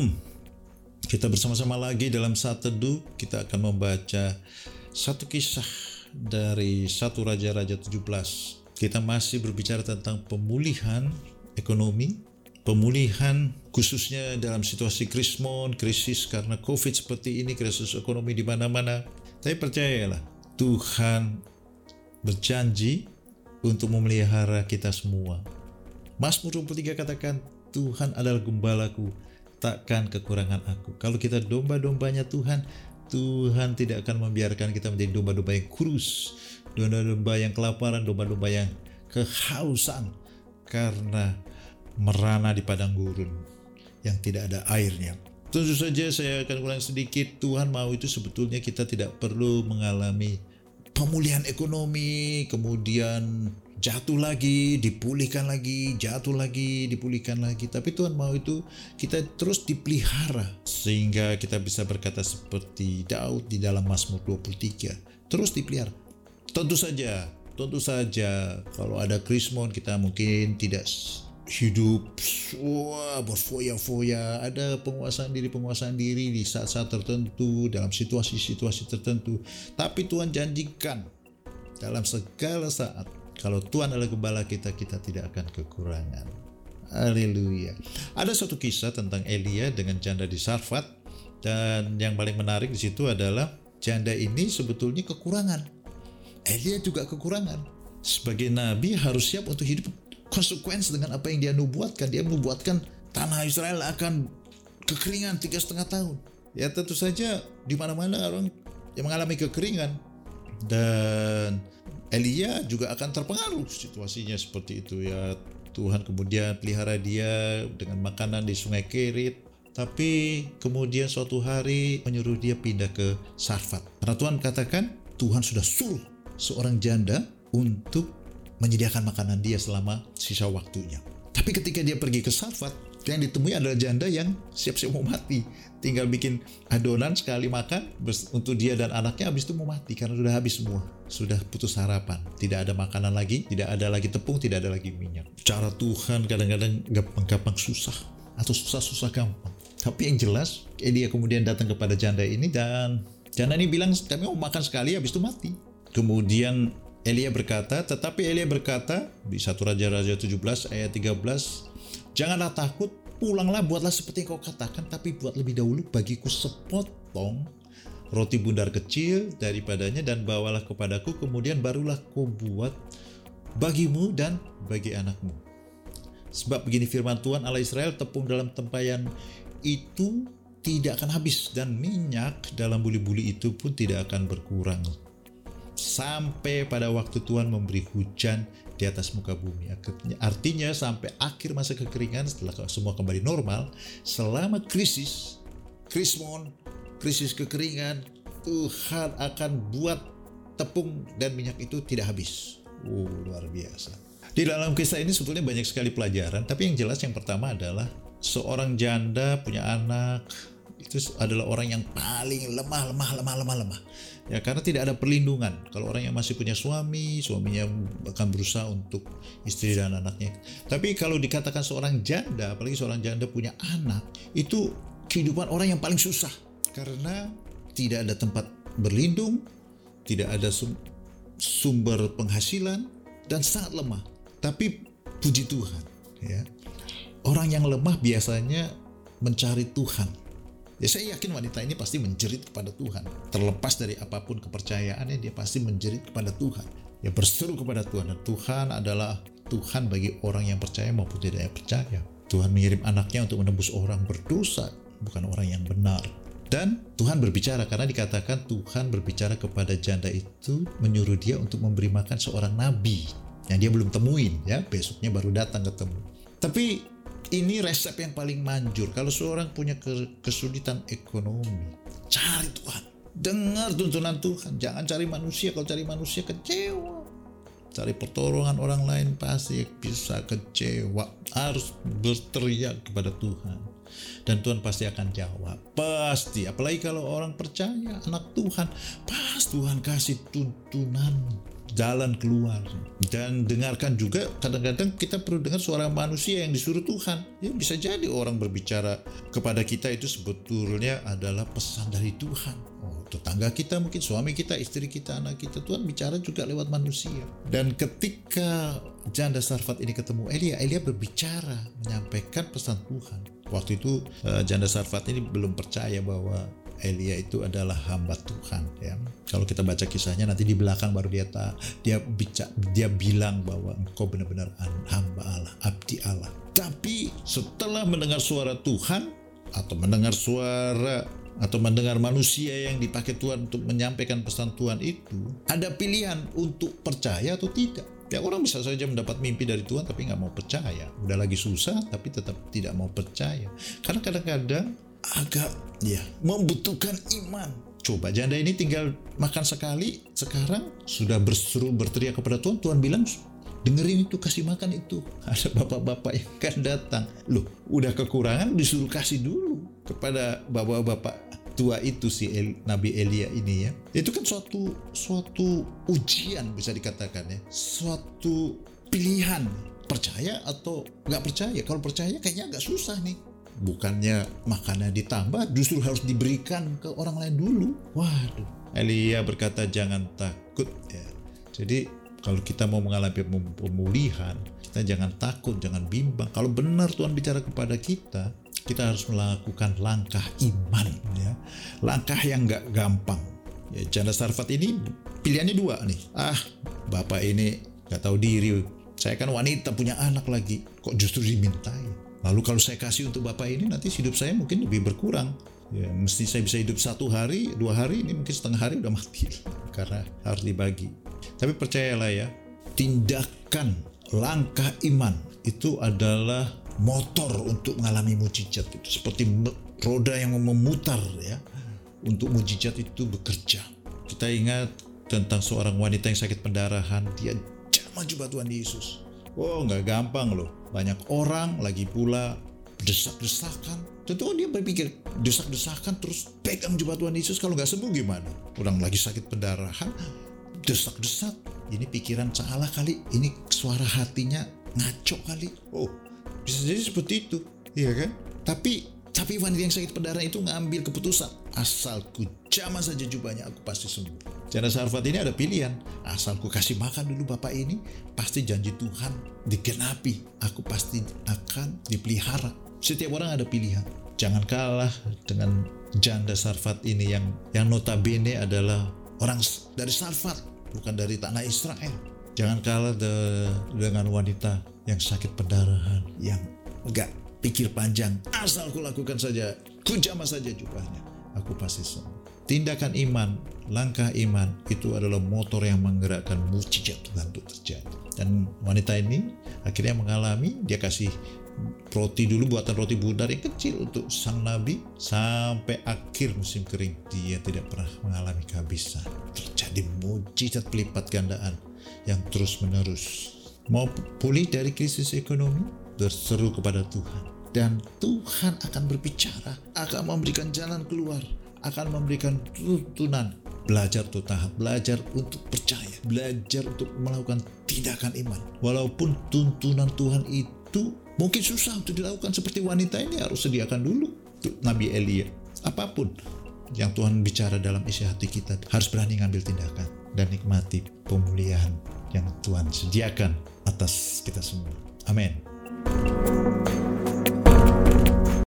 Shalom. Kita bersama-sama lagi dalam saat teduh. Kita akan membaca satu kisah dari satu Raja-Raja 17. Kita masih berbicara tentang pemulihan ekonomi, pemulihan khususnya dalam situasi krismon, krisis karena COVID seperti ini, krisis ekonomi di mana-mana. Tapi percayalah, Tuhan berjanji untuk memelihara kita semua. Mazmur 23 katakan, Tuhan adalah gembalaku, takkan kekurangan aku. Kalau kita domba-dombanya Tuhan, Tuhan tidak akan membiarkan kita menjadi domba-domba yang kurus, domba-domba yang kelaparan, domba-domba yang kehausan karena merana di padang gurun yang tidak ada airnya. Tentu saja saya akan ulang sedikit, Tuhan mau itu sebetulnya kita tidak perlu mengalami pemulihan ekonomi, kemudian jatuh lagi, dipulihkan lagi, jatuh lagi, dipulihkan lagi. Tapi Tuhan mau itu kita terus dipelihara sehingga kita bisa berkata seperti Daud di dalam Mazmur 23. Terus dipelihara. Tentu saja, tentu saja kalau ada krismon kita mungkin tidak hidup wah berfoya-foya ada penguasaan diri penguasaan diri di saat-saat tertentu dalam situasi-situasi tertentu tapi Tuhan janjikan dalam segala saat kalau Tuhan adalah gembala kita, kita tidak akan kekurangan. Haleluya. Ada suatu kisah tentang Elia dengan janda di Sarfat dan yang paling menarik di situ adalah janda ini sebetulnya kekurangan. Elia juga kekurangan. Sebagai nabi harus siap untuk hidup konsekuensi dengan apa yang dia nubuatkan. Dia menubuatkan tanah Israel akan kekeringan tiga setengah tahun. Ya tentu saja di mana-mana orang yang mengalami kekeringan dan Elia juga akan terpengaruh situasinya seperti itu ya. Tuhan kemudian pelihara dia dengan makanan di sungai Kerit tapi kemudian suatu hari menyuruh dia pindah ke Sarfat. Karena Tuhan katakan Tuhan sudah suruh seorang janda untuk menyediakan makanan dia selama sisa waktunya. Tapi ketika dia pergi ke Sarfat yang ditemui adalah janda yang siap-siap mau mati. Tinggal bikin adonan sekali makan untuk dia dan anaknya habis itu mau mati karena sudah habis semua. Sudah putus harapan. Tidak ada makanan lagi, tidak ada lagi tepung, tidak ada lagi minyak. Cara Tuhan kadang-kadang gampang-gampang susah atau susah-susah gampang. Tapi yang jelas, dia kemudian datang kepada janda ini dan janda ini bilang kami mau makan sekali habis itu mati. Kemudian Elia berkata, tetapi Elia berkata di satu Raja-Raja 17 ayat 13, Janganlah takut, pulanglah buatlah seperti yang kau katakan, tapi buat lebih dahulu bagiku sepotong roti bundar kecil daripadanya dan bawalah kepadaku, kemudian barulah kau buat bagimu dan bagi anakmu. Sebab begini firman Tuhan Allah Israel, tepung dalam tempayan itu tidak akan habis dan minyak dalam buli-buli itu pun tidak akan berkurang sampai pada waktu Tuhan memberi hujan di atas muka bumi. Artinya sampai akhir masa kekeringan setelah semua kembali normal, selama krisis, krismon, krisis kekeringan, Tuhan akan buat tepung dan minyak itu tidak habis. Uh, luar biasa. Di dalam kisah ini sebetulnya banyak sekali pelajaran, tapi yang jelas yang pertama adalah seorang janda punya anak, itu adalah orang yang paling lemah, lemah, lemah, lemah, lemah. Ya karena tidak ada perlindungan. Kalau orang yang masih punya suami, suaminya akan berusaha untuk istri dan anaknya. Tapi kalau dikatakan seorang janda, apalagi seorang janda punya anak, itu kehidupan orang yang paling susah karena tidak ada tempat berlindung, tidak ada sumber penghasilan dan sangat lemah. Tapi puji Tuhan, ya. Orang yang lemah biasanya mencari Tuhan Ya saya yakin wanita ini pasti menjerit kepada Tuhan. Terlepas dari apa pun kepercayaannya, dia pasti menjerit kepada Tuhan. Ya berseru kepada Tuhan. Dan Tuhan adalah Tuhan bagi orang yang percaya maupun tidak percaya. Tuhan mengirim anaknya untuk menembus orang berdosa, bukan orang yang benar. Dan Tuhan berbicara karena dikatakan Tuhan berbicara kepada janda itu menyuruh dia untuk memberi makan seorang nabi yang dia belum temuin ya besoknya baru datang ketemu. Tapi ini resep yang paling manjur. Kalau seorang punya kesulitan ekonomi, cari Tuhan. Dengar tuntunan Tuhan. Jangan cari manusia. Kalau cari manusia kecewa. Cari pertolongan orang lain pasti bisa kecewa. Harus berteriak kepada Tuhan. Dan Tuhan pasti akan jawab. Pasti. Apalagi kalau orang percaya, anak Tuhan. Pas Tuhan kasih tuntunan jalan keluar. Dan dengarkan juga kadang-kadang kita perlu dengar suara manusia yang disuruh Tuhan. Ya bisa jadi orang berbicara kepada kita itu sebetulnya adalah pesan dari Tuhan. Oh tetangga kita mungkin suami kita istri kita anak kita Tuhan bicara juga lewat manusia. Dan ketika janda Sarfat ini ketemu Elia Elia berbicara menyampaikan pesan Tuhan. Waktu itu eh, janda Sarfat ini belum percaya bahwa Elia itu adalah hamba Tuhan ya. Kalau kita baca kisahnya nanti di belakang baru dia ta, dia bicara dia bilang bahwa engkau benar-benar hamba Allah, abdi Allah. Tapi setelah mendengar suara Tuhan atau mendengar suara atau mendengar manusia yang dipakai Tuhan untuk menyampaikan pesan Tuhan itu, ada pilihan untuk percaya atau tidak. Ya orang bisa saja mendapat mimpi dari Tuhan tapi nggak mau percaya. Udah lagi susah tapi tetap tidak mau percaya. Karena kadang-kadang agak ya membutuhkan iman. Coba janda ini tinggal makan sekali, sekarang sudah berseru berteriak kepada Tuhan, Tuhan bilang dengerin itu kasih makan itu. Ada bapak-bapak yang akan datang. Loh udah kekurangan disuruh kasih dulu kepada bapak-bapak tua itu si El, Nabi Elia ini ya. Itu kan suatu suatu ujian bisa dikatakan ya. Suatu pilihan percaya atau nggak percaya. Kalau percaya kayaknya agak susah nih bukannya makannya ditambah justru harus diberikan ke orang lain dulu. Waduh. Elia berkata jangan takut ya. Jadi kalau kita mau mengalami pemulihan kita jangan takut jangan bimbang. Kalau benar Tuhan bicara kepada kita kita harus melakukan langkah iman ya. Langkah yang nggak gampang. Ya janda sarfat ini pilihannya dua nih. Ah bapak ini nggak tahu diri. Saya kan wanita punya anak lagi. Kok justru dimintai Lalu kalau saya kasih untuk Bapak ini nanti hidup saya mungkin lebih berkurang. Ya, mesti saya bisa hidup satu hari, dua hari, ini mungkin setengah hari udah mati karena harus dibagi. Tapi percayalah ya, tindakan langkah iman itu adalah motor untuk mengalami mujizat itu seperti roda yang memutar ya untuk mujizat itu bekerja. Kita ingat tentang seorang wanita yang sakit pendarahan, dia jubah Tuhan Yesus. Oh nggak gampang loh banyak orang lagi pula desak-desakan. Tentu kan dia berpikir desak-desakan terus pegang jubah Tuhan Yesus kalau nggak sembuh gimana? Orang lagi sakit pendarahan, desak-desak. Ini pikiran salah kali, ini suara hatinya ngaco kali. Oh, bisa jadi seperti itu, iya kan? Tapi tapi wanita yang sakit pendarahan itu ngambil keputusan. Asalku jamah saja jubahnya, aku pasti sembuh. Janda Sarfat ini ada pilihan. Asalku kasih makan dulu bapak ini, pasti janji Tuhan digenapi. Aku pasti akan dipelihara. Setiap orang ada pilihan. Jangan kalah dengan janda Sarfat ini yang yang notabene adalah orang dari Sarfat, bukan dari tanah Israel. Jangan kalah de, dengan wanita yang sakit pendarahan, yang enggak pikir panjang. Asalku lakukan saja, ku jamah saja jubahnya. Aku pasti sembuh. Tindakan iman, langkah iman itu adalah motor yang menggerakkan mujizat Tuhan untuk terjadi. Dan wanita ini akhirnya mengalami, dia kasih roti dulu buatan roti bundar yang kecil untuk sang nabi sampai akhir musim kering dia tidak pernah mengalami kehabisan terjadi mujizat pelipat gandaan yang terus menerus mau pulih dari krisis ekonomi berseru kepada Tuhan dan Tuhan akan berbicara akan memberikan jalan keluar akan memberikan tuntunan belajar untuk tahap, belajar untuk percaya, belajar untuk melakukan tindakan iman. Walaupun tuntunan Tuhan itu mungkin susah untuk dilakukan seperti wanita ini harus sediakan dulu untuk Nabi Elia. Apa pun yang Tuhan bicara dalam isi hati kita harus berani ngambil tindakan dan nikmati pemulihan yang Tuhan sediakan atas kita semua. Amin.